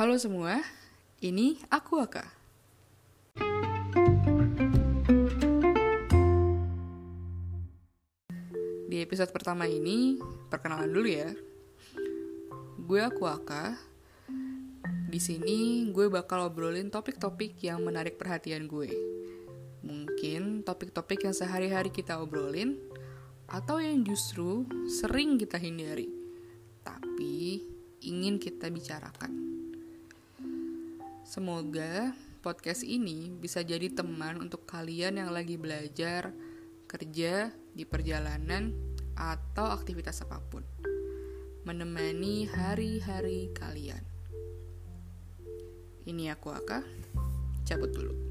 Halo semua, ini aku Aka. Di episode pertama ini, perkenalan dulu ya. Gue aku Aka. Di sini gue bakal obrolin topik-topik yang menarik perhatian gue. Mungkin topik-topik yang sehari-hari kita obrolin atau yang justru sering kita hindari, tapi ingin kita bicarakan. Semoga podcast ini bisa jadi teman untuk kalian yang lagi belajar, kerja, di perjalanan, atau aktivitas apa pun. Menemani hari-hari kalian. Ini aku Aka, cabut dulu.